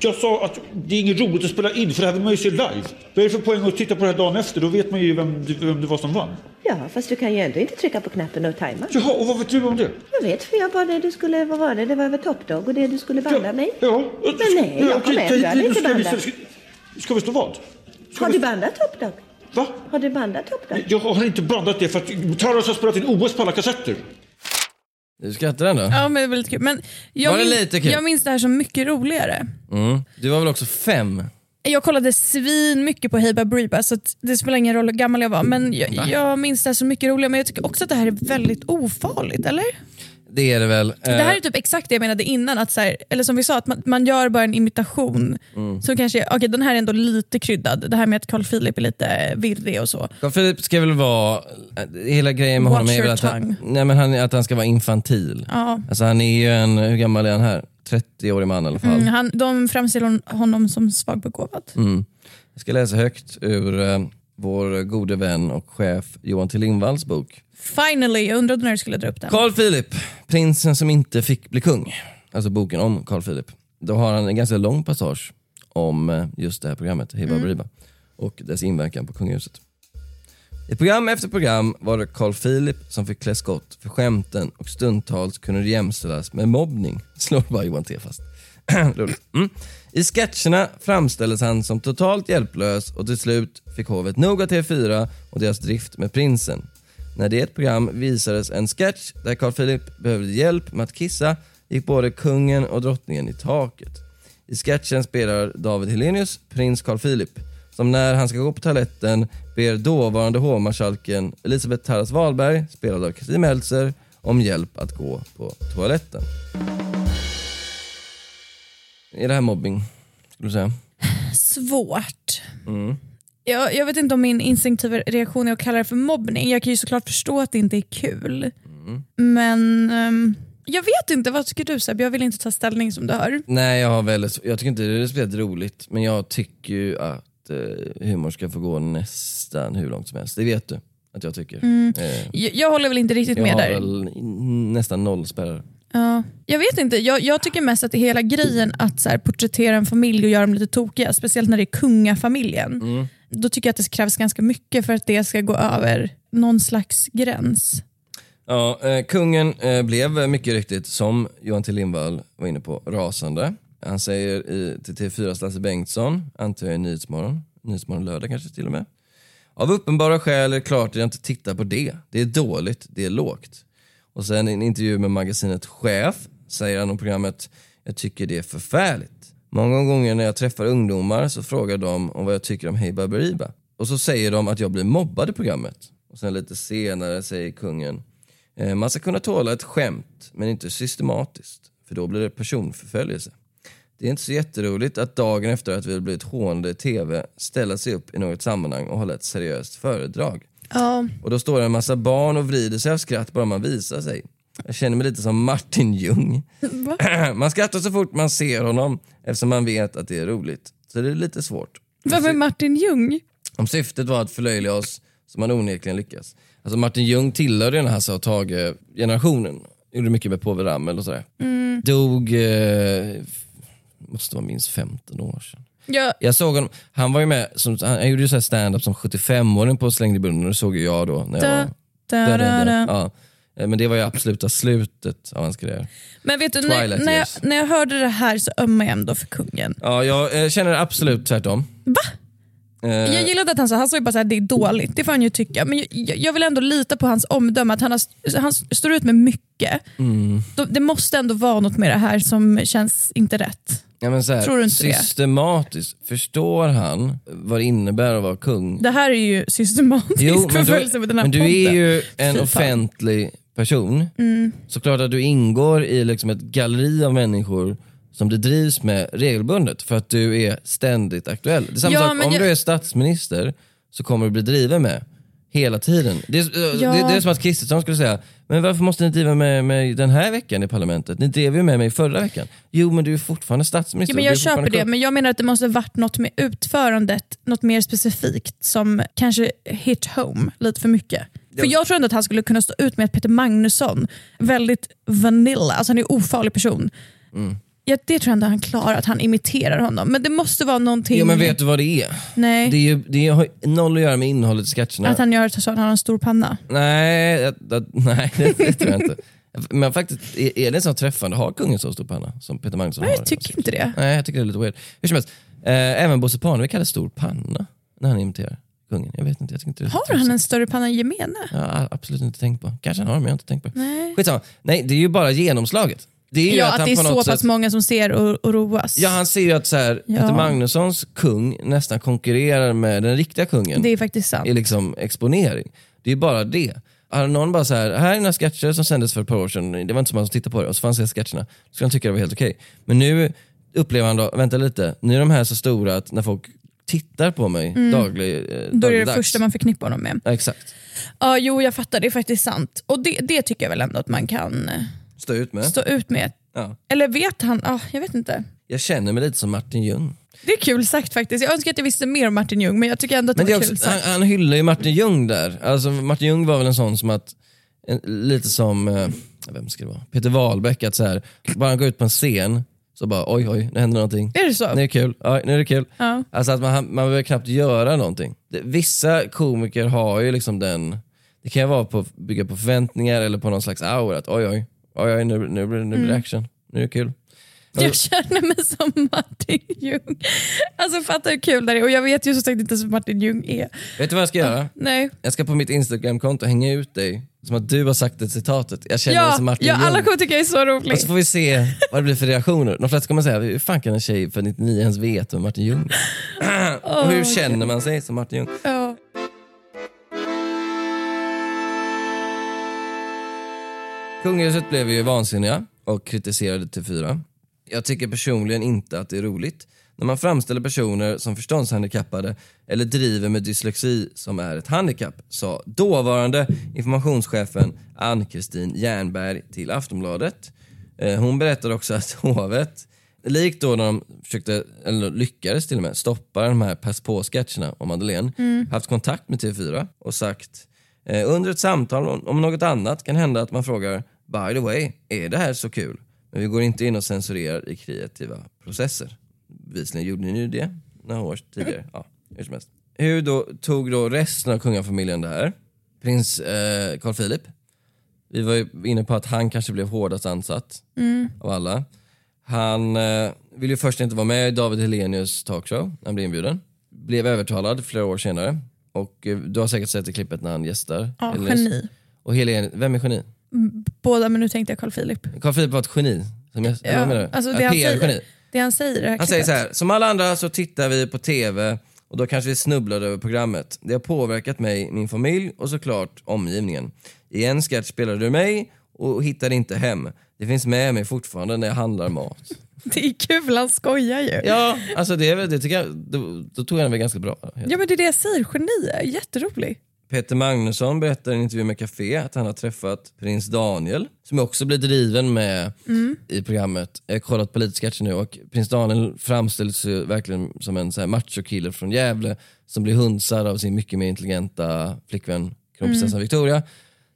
Jag sa att det är inget roligt att spela in för det här vill man ju se live. Vad är det för poäng att titta på det här dagen efter? Då vet man ju vem, vem det var som vann. Ja, fast du kan ju ändå inte trycka på knappen och tajma. Jaha, och vad vet du om det? Jag vet, för jag bara det du skulle, vad var det? Det var över Top Dog och det du skulle banda mig. Ja. Men nej, jag kom med. Du hade inte ska, vi, bandat. ska, ska vi stå vad? Ska Har vi, du bandat Top Dog? Va? Har du bandat Top Dog? Jag har inte bandat det för att Taras har spelat in OS på alla kassetter. Du skrattar ändå? Ja, men det var lite kul. Men jag, Var det min- lite kul? jag minns det här som mycket roligare. Mm. Du var väl också fem? Jag kollade svin mycket på Hey Baberiba så att det spelar ingen roll hur gammal jag var. Men jag, jag minns det här som mycket roligare. Men jag tycker också att det här är väldigt ofarligt, eller? Det är det väl. Det här är typ exakt det jag menade innan, att så här, eller som vi sa, att man, man gör bara en imitation. Mm. Så kanske, okej den här är ändå lite kryddad. Det här med att Carl Philip är lite virrig och så. Carl Philip ska väl vara, hela grejen med Watch honom är väl att han, nej, men han, att han ska vara infantil. Ja. Alltså han är ju en, hur gammal är han här? 30-årig man i alla fall. Mm, han, de framställer hon- honom som svagbegåvad. Mm. Jag ska läsa högt ur eh, vår gode vän och chef Johan T Lindvalls bok. Finally, jag undrade när du skulle dra upp den. Carl Philip, prinsen som inte fick bli kung. Alltså boken om Carl Philip. Då har han en ganska lång passage om eh, just det här programmet, Hey Baberiba, och dess inverkan på kungahuset. I program efter program var det Carl Philip som fick klä skott för skämten och stundtals kunde det jämställas med mobbning. Slår bara Johan T fast. Roligt. Mm. I sketcherna framställdes han som totalt hjälplös och till slut fick hovet nog av TV4 och deras drift med prinsen. När det i ett program visades en sketch där Carl Philip behövde hjälp med att kissa gick både kungen och drottningen i taket. I sketchen spelar David Helenius prins Carl Philip som när han ska gå på toaletten ber dåvarande hovmarskalken Elisabeth Tarras Wahlberg, spelad av Kristin Meltzer, om hjälp att gå på toaletten. Är det här mobbing? Skulle du säga? Svårt. Mm. Jag, jag vet inte om min instinktiva reaktion är att kalla det för mobbning. Jag kan ju såklart förstå att det inte är kul. Mm. Men ehm, jag vet inte, vad tycker du Seb? Jag vill inte ta ställning som du hör. Nej, jag har väldigt, jag tycker inte det är speciellt roligt, men jag tycker ju att eh, humor ska få gå nästan hur långt som helst. Det vet du att jag tycker. Eh, Jag, jag håller väl inte riktigt jag med har där. väl nästan noll spärrar. Ja. Jag vet inte, jag, jag tycker mest att det är hela grejen att så här, porträttera en familj och göra dem lite tokiga, speciellt när det är kungafamiljen. Då tycker jag att det krävs ganska mycket för att det ska gå över någon slags gräns. Ja, eh, kungen eh, blev mycket riktigt, som Johan T Lindvall var inne på, rasande. Han säger i, till TV4s Lasse Bengtsson, antar jag i Nyhetsmorgon, Nyhetsmorgon lördag kanske till och med. Av uppenbara skäl är det klart att jag inte tittar på det. Det är dåligt, det är lågt. Och sen i en intervju med magasinet Chef säger han om programmet, jag tycker det är förfärligt. Många gånger när jag träffar ungdomar så frågar de om vad jag tycker om Hey Baberiba. Och så säger de att jag blir mobbad i programmet. Och sen lite senare säger kungen, Eh, Man ska kunna tåla ett skämt, men inte systematiskt, för då blir det personförföljelse. Det är inte så jätteroligt att dagen efter att vi har blivit hånade i TV ställa sig upp i något sammanhang och hålla ett seriöst föredrag. Ja, Och då står det en massa barn och vrider sig av skratt bara man visar sig. Jag känner mig lite som Martin Ljung. man skrattar så fort man ser honom eftersom man vet att det är roligt. Så det är lite svårt. Vem är Martin Ljung? Om syftet var att förlöjliga oss så man onekligen lyckas. Alltså Martin Ljung tillhörde den här Hasse och Tage-generationen. Gjorde mycket med Povel Ramel och sådär. Dog, eh, måste vara minst 15 år sedan. Ja, Jag såg honom, han var ju med, som, han, gjorde ju stand-up som 75-åring på Slängd i bunden och det såg ju jag då. När jag da, var, da, da, da. Ja. Eh, Men det var ju absoluta slutet av hans karriär. Men vet du, när, Twilight när, jag, när jag hörde det här så ömmar jag ändå för kungen. Ja, jag eh, känner absolut tvärtom. Va? Eh, Jag gillade att han sa, han sa ju bara så här, det är dåligt, det får han ju tycka. Men jag, jag vill ändå lita på hans omdöme, att han, har, han står ut med mycket. Mm. Det måste ändå vara något med det här som känns inte rätt. ja, men så här, tror du inte det? systematiskt, förstår han vad det innebär att vara kung? Det här är ju systematisk Jo, men, förföljelse med den här men du podden. är ju en Fy fan. Person. Mm. Såklart att du ingår i liksom ett galleri av människor som du drivs med regelbundet för att du är ständigt aktuell. Det är samma Ja, sak, om jag- du är statsminister så kommer du bli driven med hela tiden. Det är, eh, Ja. det, det är som att Kristersson skulle säga, men varför måste ni driva med mig den här veckan i parlamentet? Ni drev ju med mig förra veckan. Jo men du är fortfarande statsminister. Ja, men jag köper det, men jag menar att det måste varit något med utförandet, något mer specifikt som kanske hit home lite för mycket. För jag tror ändå att han skulle kunna stå ut med att Peter Magnusson, väldigt vanilla, alltså han är en ofarlig person. Mm. Ja, det tror jag ändå han klarar, att han imiterar honom. Men det måste vara någonting... Jo men vet du vad det är? Nej, Det, är ju, det har noll att göra med innehållet i sketcherna. att han gör så att han har en stor panna. Nej, att, nej det, det tror jag inte. Men faktiskt, är, är det så träffande? Har kungen så stor panna som Peter Magnusson Nej, har? jag tycker inte det. Nej, jag tycker det är lite weird. Hur som helst, eh, även Bosse Parnevik hade stor panna när han imiterar kungen. Jag vet inte, jag inte det så Har han en större panna än gemene? Har absolut inte tänkt på. Kanske han har, men jag har inte tänkt på. Nej. Skitsamma. Nej, det är ju bara genomslaget. Det är ju Ja, att, att det är så pass sätt... många som ser och, och roas. Ja, han ser ju att så här, Ja. Peter Magnussons kung nästan konkurrerar med den riktiga kungen. Det är faktiskt sant. i liksom exponering. Det är ju bara det. Hade någon bara så här, här är några sketcher som sändes för ett par år sedan, det var inte så många som tittade på det, och så fanns det sketcherna, då skulle han tycka det var helt okej. Men nu upplever han då, vänta lite, nu är de här så stora att när folk tittar på mig daglig, eh, Mm. Då är det det första man förknippar honom med. Ja, exakt. Ja, jo jag fattar, det är faktiskt sant. Och det, det tycker jag väl ändå att man kan eh, Stå ut med. stå ut med. Ja. Eller vet han? Ah, jag vet inte. Jag känner mig lite som Martin Ljung. Det är kul sagt faktiskt. Jag önskar att jag visste mer om Martin Ljung, men jag tycker ändå att det, Men det är var också, kul han, sagt. han hyllar ju Martin Ljung där. Alltså, Martin Ljung var väl en sån som att, en, lite som, eh, vem ska det vara? Peter Wahlbeck, att så här, bara han går ut på en scen så bara oj oj, det händer någonting. Är det så? Nu är det kul, ja, nu är det kul. Ja. Alltså att man, man behöver knappt göra någonting. Det, vissa komiker har ju liksom den, det kan ju vara på bygga på förväntningar eller på någon slags aura. Att oj oj, oj, oj nu, nu, blir- nu blir det Mm. action, nu är det kul. Jag känner mig som Martin Ljung. Alltså fatta hur kul det är. Och jag vet ju som sagt inte ens vem Martin Ljung är. Vet du vad jag ska göra? Nej. Jag ska på mitt Instagramkonto hänga ut dig som att du har sagt det citatet. Jag känner Ja, som Martin ja, Ljung. alla kommer tycka jag är så rolig. Och så får vi se vad det blir för reaktioner. De flesta kommer säga, hur fan kan en tjej för 99 ens veta vem Martin Ljung är? Och hur känner man sig som Martin Ljung? Ja. Kungahuset blev ju vansinniga och kritiserade TV4. Jag tycker personligen inte att det är roligt när man framställer personer som förståndshandikappade eller driver med dyslexi som är ett handikapp, sa dåvarande informationschefen Ann-Kristin Jernberg till Aftonbladet. Eh, Hon berättade också att hovet, likt då när de försökte, eller lyckades till och med, stoppa de här pass på-sketcherna om Madeleine, haft kontakt med TV4 och sagt Eh, under ett samtal om, om något annat kan hända att man frågar By the way, är det här så kul? Men vi går inte in och censurerar i kreativa processer. Bevisligen gjorde ni ju det några år tidigare. Ja, hur som helst. Hur då, tog då resten av kungafamiljen det här? Prins eh, Carl Philip. Vi var ju inne på att han kanske blev hårdast ansatt av alla. Han eh, ville ju först inte vara med i David Helenius talkshow när han blev inbjuden. Blev övertalad flera år senare. Och eh, du har säkert sett det klippet när han gästar. Ja, Helenius. geni. Och Helen, vem är geni? Båda, men nu tänkte jag Carl Philip. Carl Philip var ett geni. Som jag, eller vad menar du? alltså Ja, det, han säger, det han säger det Han säger så här, som alla andra så tittar vi på TV och då kanske vi snubblade över programmet. Det har påverkat mig, min familj och såklart omgivningen. I en sketch spelade du mig och hittade inte hem. Det finns med mig fortfarande när jag handlar mat. Det är kul, han skojar ju. Ja. Ja, alltså det, det tycker jag, då, då tog jag den väl ganska bra. men det är det jag säger, geni jätterolig. Peter Magnusson berättar i en intervju med Café att han har träffat prins Daniel som också blir driven med i programmet. Jag har kollat på lite sketcher nu och prins Daniel framställs ju verkligen som en så här machokille från Gävle som blir hunsad av sin mycket mer intelligenta flickvän kronprinsessan Victoria.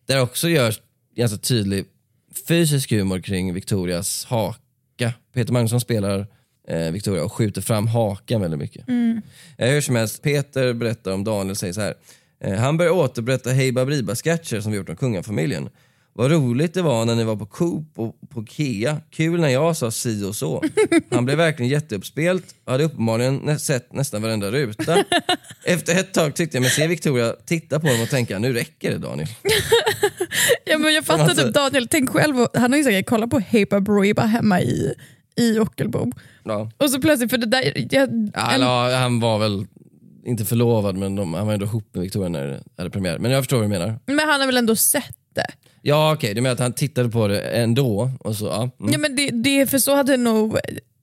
Där också görs ganska tydlig fysisk humor kring Victorias haka. Peter Magnusson spelar eh, Victoria och skjuter fram hakan väldigt mycket. Eh, hur som helst, Peter berättar om Daniel säger så här. Eh, han börjar återberätta Hey Baberiba-sketcher som vi gjort om kungafamiljen. Vad roligt det var när ni var på Coop och på Kea. Kul när jag sa si och så. Han blev verkligen jätteuppspelt och hade uppenbarligen sett nästan varenda ruta. Efter ett tag tyckte jag mig se Victoria titta på honom och tänka, nu räcker det Daniel. Ja, men jag fattar Alltså- typ Daniel, tänk själv, han har ju säkert kollat på Hepa Broiba hemma i, i Ockelbo. Ja. Och så plötsligt, för det där, jag, Ja, en, eller, han var väl inte förlovad men de, han var ändå ihop med Victoria när det hade premiär. Men jag förstår vad du menar. men han har väl ändå sett det? Ja okej, du menar att han tittade på det ändå? Och så, ja. Mm. Ja, men det, det, för så hade nog,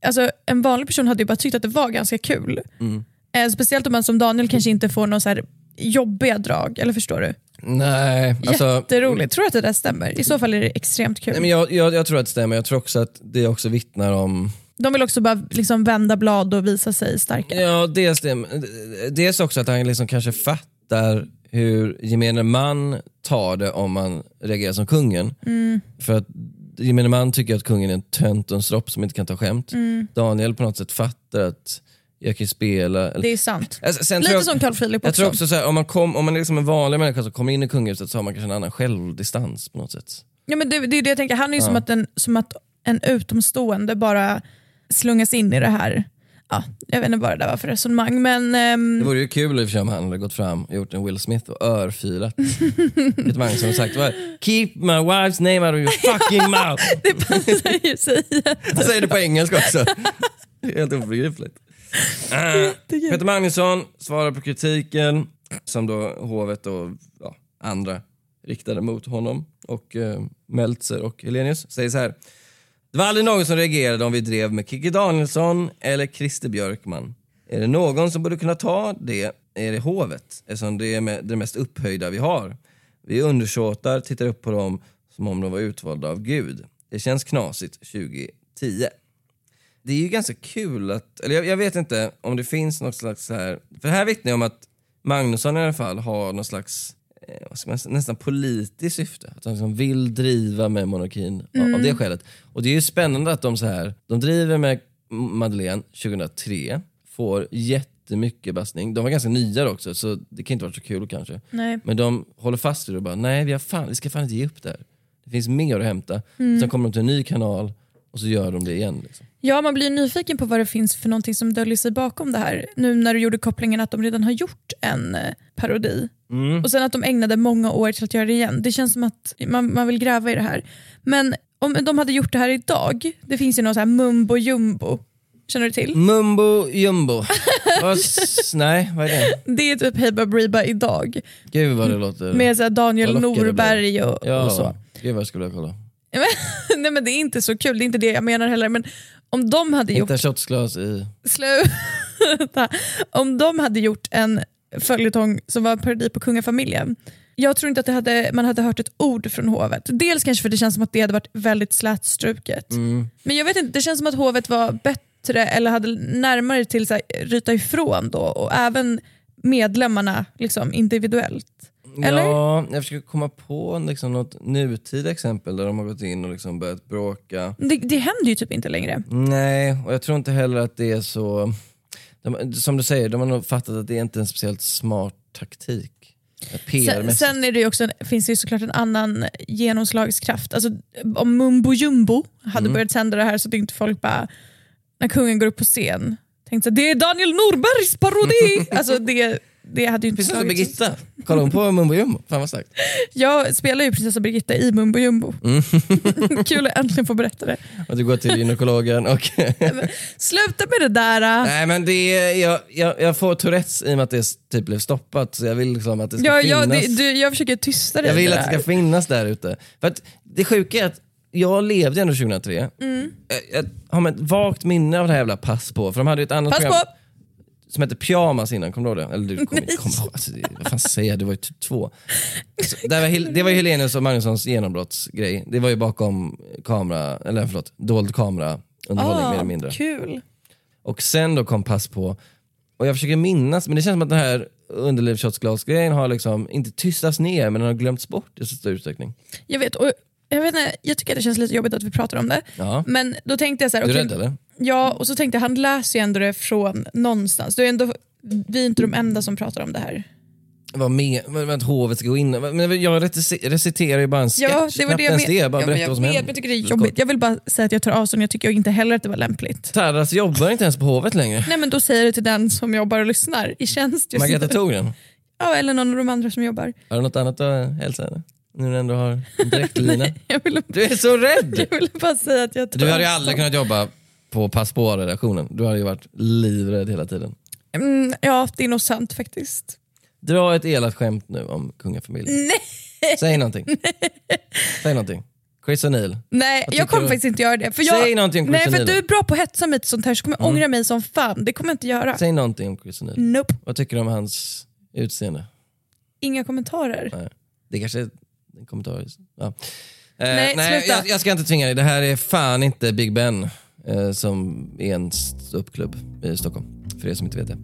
alltså, en vanlig person hade ju bara tyckt att det var ganska kul. Mm. Eh, speciellt om man som Daniel kanske inte får några så här jobbiga drag, eller förstår du? Nej, alltså, Jätteroligt, tror du att det där stämmer? I så fall är det extremt kul. nej, men jag, jag, jag tror att det stämmer. Jag tror också att det också vittnar om De vill också bara liksom vända blad och visa sig starka. Ja, dels, det, dels också att han liksom kanske fattar hur gemene man tar det om man reagerar som kungen. För att gemene man tycker att kungen är en tönt och en stropp som inte kan ta skämt. Daniel på något sätt fattar att jag kan spela. Det är sant. Alltså, Lite jag, som Carl Philip Jag också. tror också så här, om man, kom, om man är liksom en vanlig människa som kommer in i kungahuset så har man kanske en annan självdistans på något sätt. Ja, men det, det är det jag tänker, han är ju som, att en, som att en utomstående bara slungas in i det här. Ja, jag vet inte vad det där var för resonemang men ehm, Det vore ju kul i och för sig om han hade gått fram och gjort en Will Smith och örfilat Peter Magnusson och sagt “Keep my wife's name out of your fucking mouth”. det passar ju sig. Han säger det på engelska också. Det är helt obegripligt. Uh, Peter Magnusson svarar på kritiken som då hovet och ja, andra riktade mot honom. Och uh, Meltzer och Helenius säger så här. Det var aldrig någon som reagerade om vi drev med Kikki Danielsson eller Christer Björkman. Är det någon som borde kunna ta det är det hovet eftersom det är det mest upphöjda vi har. Vi undersåtar tittar upp på dem som om de var utvalda av Gud. Det känns knasigt 2010. Det är ju ganska kul att, eller jag, jag vet inte om det finns något slags så här, för här vittnar jag om att Magnusson i alla fall har någon slags man säga, nästan politiskt syfte. Att han liksom vill driva med monarkin av, av det skälet. Och det är ju spännande att de så här, de driver med Madeleine 2003, får jättemycket bassning. De var ganska nya också så det kan inte vara så kul kanske. Nej. Men de håller fast vid det och bara, nej vi, har fan, vi ska fan inte ge upp det här. Det finns mer att hämta. Sen kommer de till en ny kanal och så gör de det igen. Liksom. Ja, man blir nyfiken på vad det finns för någonting som döljer sig bakom det här. Nu när du gjorde kopplingen att de redan har gjort en eh, parodi. Och sen att de ägnade många år till att göra det igen. Det känns som att man, man vill gräva i det här. Men om de hade gjort det här idag, det finns ju någon så här mumbo jumbo. Känner du till? Mumbo jumbo. Nej, vad är det? Det är typ Hey Baberiba idag. Gud vad det låter. Med så här Daniel Norberg och, ja, och så. Gud vad jag skulle vilja kolla. Nej men det är inte så kul, det är inte det jag menar heller. Men om de hade gjort Hitta shotsglas i... Sluta. Om de hade gjort en följetong som var en parodi på kungafamiljen. Jag tror inte att det hade, man hade hört ett ord från hovet. Dels kanske för det känns som att det hade varit väldigt slätstruket. Men jag vet inte, det känns som att hovet var bättre eller hade närmare till här, ryta ifrån då och även medlemmarna liksom, individuellt. Eller? Ja, jag försöker komma på liksom något nutida exempel där de har gått in och liksom börjat bråka. Det, det händer ju typ inte längre. Nej, och jag tror inte heller att det är så... De, som du säger, de har nog fattat att det är inte en speciellt smart taktik. Sen, sen är det också, en- finns det ju såklart en annan genomslagskraft. Alltså, om Mumbo Jumbo hade Mm. börjat sända det här så inte folk bara, när kungen går upp på scen, tänkte så det är Daniel Norbergs parodi! alltså det, det hade ju inte Prinsessa. Birgitta, kollar hon på Mumbo Jumbo? Fan vad starkt. Jag spelar ju prinsessa Birgitta i Mumbo Jumbo. Mm. Kul att äntligen få berätta det. Och du går till gynekologen och... Sluta med det där! äh. Nej men det är, jag, jag, jag får Tourettes i och med att det typ blev stoppat så jag vill liksom att det ska Ja, finnas. ja, det, du, jag försöker tysta dig jag vill med att det ska finnas där ute. För att det sjuka är att jag levde ändå 2003. Mm. Jag, jag har ett vagt minne av det här jävla Pass på. För de hade ju ett annat Pass program på! Som hette Pyjamas innan, kommer du ihåg det? Eller du kommer kom, alltså, det- vad fan säger jag, du var ju typ två. Så, det, var, det var ju Helenius och Magnussons genombrottsgrej. Det var ju bakom kamera, eller förlåt, dold kamera underhållning mer eller mindre. Kul. Och sen då kom Pass på. Och jag försöker minnas, men det känns som att den här underlivsshotglas-grejen har liksom inte tystats ner men den har glömts bort i så stor utsträckning. Jag vet, och jag, vet inte, jag tycker att det känns lite jobbigt att vi pratar om det. Ja. Men då tänkte jag så här, Du är rädd eller? Ja, och så tänkte jag, han läser ju ändå det från någonstans. Det är ändå, vi är inte de enda som pratar om det här. Vad med, att hovet ska gå in. Men jag recite- reciterar ju bara en sketch. Ja, det var det jag ens det. Jag bara Ja, men berättar jag vad som vet, händer. Jag tycker det är jobbigt. Jag vill bara säga att jag tar avstånd. Jag tycker inte heller att det var lämpligt. Tarras jobbar inte ens på hovet längre. Nej men då säger du till den som jobbar och lyssnar i tjänst. just Margareta. Thorgren, Ja, eller någon av de andra som jobbar. har du något annat att hälsa henne? Nu när du ändå har. Jag ville, Du är så rädd! jag ville bara säga att jag Du hade ju aldrig kunnat jobba på Pass på-redaktionen. Du hade ju varit livrädd hela tiden. Mm, ja, det är nog sant faktiskt. Dra ett elakt skämt nu om kungafamiljen. Nej, Säg någonting. Säg någonting. Chris O'Neill. Nej Vad jag kommer du? faktiskt inte göra det. För jag, Säg någonting om Nej, Chris för O'Neill du är bra på att hetsa mig till sånt här så kommer jag ångra mig som fan. Det kommer jag inte göra. Säg någonting om Chris O'Neill. Nope, Vad tycker du om hans utseende? inga kommentarer. Nej. Det kanske är en kommentar. Ja. Eh, Nej, nej sluta. jag, jag ska inte tvinga dig. Det här är fan inte Big Ben eh, som är en ståuppklubb i Stockholm. För er som inte vet det.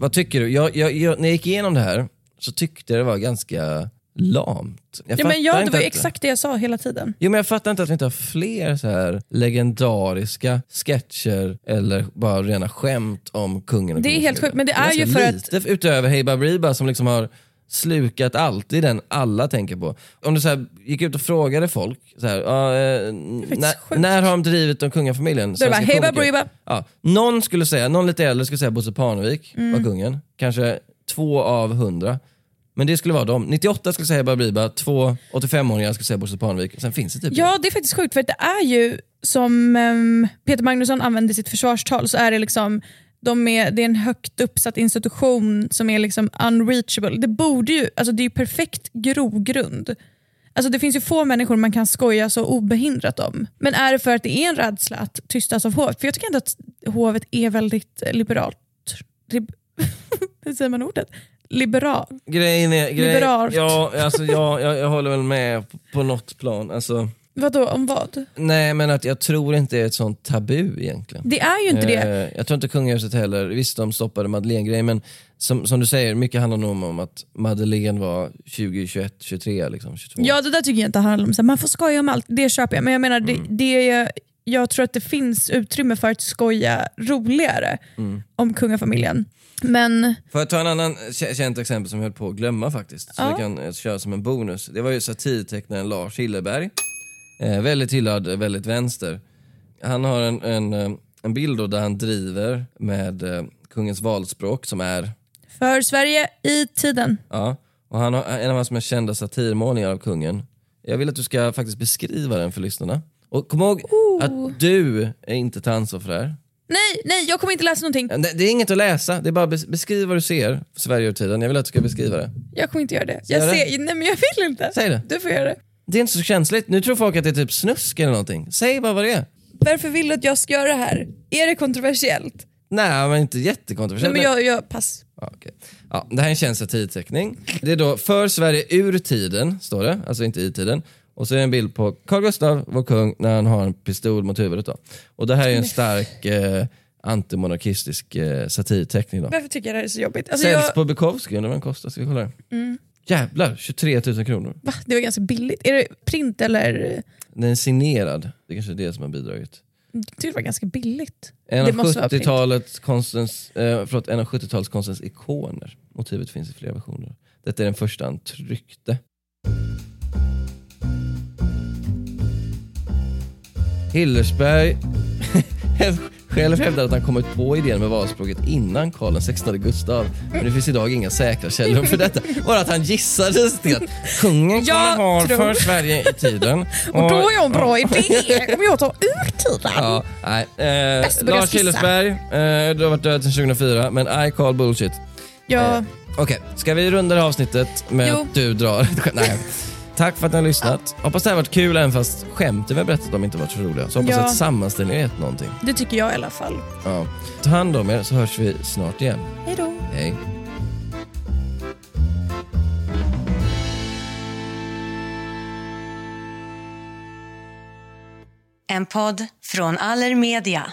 Vad tycker du? Jag, jag, jag, när jag gick igenom det här så tyckte jag det var ganska lamt. Jag Ja, men fattar ja, det var ju att- exakt det jag sa hela tiden. Jo men jag fattar inte att vi inte har fler så här legendariska sketcher eller bara rena skämt om kungen och Det är helt sjukt, men det är ju ganska för lite utöver Hey Baberiba som liksom har slukat allt, det är den alla tänker på. Om du så här, gick ut och frågade folk, så här, eh, när, när har de drivit om kungafamiljen? Är det "Hey komiker." Baberiba. Ja, någon skulle säga, någon lite äldre skulle säga Bosse Parnevik Mm. var kungen, kanske två av hundra. Men det skulle vara dem. 98 skulle säga Baberiba, två 85-åringar skulle säga Bosse Parnevik. Sen finns det typ Ja, det är faktiskt sjukt för det är ju som ehm, Peter Magnusson använde i sitt försvarstal så är det liksom de är, det är en högt uppsatt institution som är liksom unreachable. Det borde ju, alltså det är ju perfekt grogrund. Alltså det finns ju få människor man kan skoja så obehindrat om. Men är det för att det är en rädsla att tystas av hovet? För jag tycker ändå att hovet är väldigt liberalt. Lib- Hur säger man ordet? Liberal. Grejen är, grej, Liberalt. ja, alltså, ja, jag, jag håller väl med på, något plan. Alltså, Vadå, om vad? nej men att jag tror inte det är ett sånt tabu egentligen. Det är ju inte det. Eh, jag tror inte kungahuset heller, visst de stoppade Madeleine-grejen men som, som du säger, mycket handlar nog om att Madeleine var 20, 21, 23 liksom, 22. Ja det där tycker jag inte handlar om, så här, man får skoja om allt, det köper jag. Men jag menar, Mm. det, det är, jag tror att det finns utrymme för att skoja roligare Mm. om kungafamiljen. Men Får jag ta en annan kä- känt exempel som jag höll på att glömma faktiskt, så Ja. jag kan eh, köra som en bonus. Det var ju satirtecknaren Lars Hilleberg, eh, väldigt hyllad, eh, väldigt vänster. Han har en, en, eh, en bild då där han driver med eh, kungens valspråk som är för Sverige i tiden. Ja, och han har en av hans mest kända satirmålningar av kungen. Jag vill att du ska faktiskt beskriva den för lyssnarna. Och kom ihåg att du är inte tar ansvar för det här. Nej, nej jag kommer inte läsa någonting. Det det är inget att läsa, det är bara bes- beskriv vad du ser för Sverige ur tiden. Jag vill att du ska beskriva det. Jag kommer inte göra det. Gör Jag, det. ser, nej, men jag vill inte. Säg det. Du får göra det. Det är inte så känsligt. Nu tror folk att det är typ snusk eller någonting. Säg bara vad det är. Varför vill du att jag ska göra det här? Är det kontroversiellt? Nej, men inte Nej, jättekontroversiellt. men jag, jag, pass. Ja, okej. ja, det här är en känd satirteckning. Det är då för Sverige ur tiden, står det, alltså inte i tiden. Och så är det en bild på Carl Gustaf, vår kung, när han har en pistol mot huvudet. Då. Och det här är en stark eh, antimonarkistisk eh, satirteckning. Då. Varför tycker jag det här är så jobbigt? Alltså, Säljs jag, på Bukowski, undrar vad den kostar. Ska vi kolla det? Jävlar, 23 000 kronor. va? Det var ganska billigt. Är det print eller? Den är signerad, det är kanske är det som har bidragit. Jag tyckte det var ganska billigt. En av måste vara print. 70-talets konstens, eh, förlåt, en av 70-talskonstens ikoner. Motivet finns i flera versioner. Detta är den första han tryckte. Hillersberg själv hävdar att han kommit på idén med valspråket innan Karl XVI Gustav. Men det finns idag inga säkra källor för detta. Bara att han gissade till att kungen kommer ha tror- för Sverige i tiden. Och då har jag en bra idé om jag tar urtiden. Ja, nej. Eh, Lars. Hillersberg, eh, du har varit död sedan 2004, men I call bullshit. Ja, Okej, ska vi runda det här avsnittet med Jo. att du drar? Nej. Tack för att ni har lyssnat. Hoppas det här har varit kul även fast skämten vi har berättat om inte varit så roliga. Så hoppas Ja. att sammanställningen har gett någonting. det tycker jag i alla fall. Ja. Ta hand om er så hörs vi snart igen. Hej då. Hej. En podd från Allermedia.